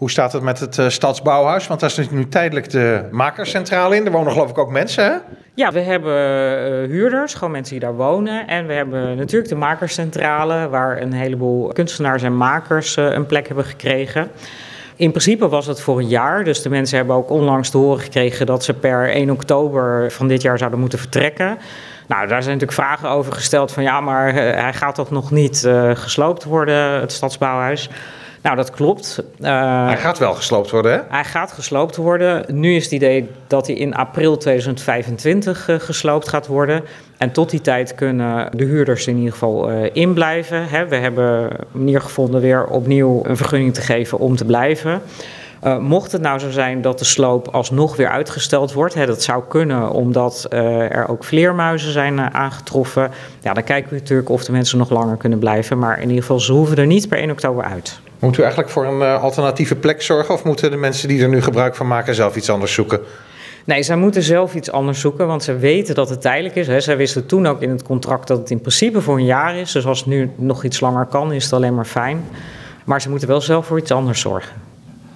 Hoe staat het met het uh, Stadsbouwhuis? Want daar is nu tijdelijk de makerscentrale in. Er wonen geloof ik ook mensen, hè? Ja, we hebben uh, huurders, gewoon mensen die daar wonen. En we hebben natuurlijk de makerscentrale... waar een heleboel kunstenaars en makers uh, een plek hebben gekregen. In principe was het voor een jaar. Dus de mensen hebben ook onlangs te horen gekregen... dat ze per 1 oktober van dit jaar zouden moeten vertrekken... Nou, daar zijn natuurlijk vragen over gesteld van ja, maar hij gaat toch nog niet gesloopt worden, het stadsbouwhuis. Nou, dat klopt. Uh, hij gaat wel gesloopt worden, hè? Hij gaat gesloopt worden. Nu is het idee dat hij in april 2025 uh, gesloopt gaat worden. En tot die tijd kunnen de huurders in ieder geval uh, inblijven. Hè. We hebben een manier gevonden weer opnieuw een vergunning te geven om te blijven. Uh, mocht het nou zo zijn dat de sloop alsnog weer uitgesteld wordt, hè, dat zou kunnen omdat uh, er ook vleermuizen zijn uh, aangetroffen, ja, dan kijken we natuurlijk of de mensen nog langer kunnen blijven. Maar in ieder geval, ze hoeven er niet per 1 oktober uit. Moet u eigenlijk voor een alternatieve plek zorgen of moeten de mensen die er nu gebruik van maken zelf iets anders zoeken? Nee, zij moeten zelf iets anders zoeken, want ze weten dat het tijdelijk is. Zij wisten toen ook in het contract dat het in principe voor een jaar is. Dus als het nu nog iets langer kan, is het alleen maar fijn. Maar ze moeten wel zelf voor iets anders zorgen.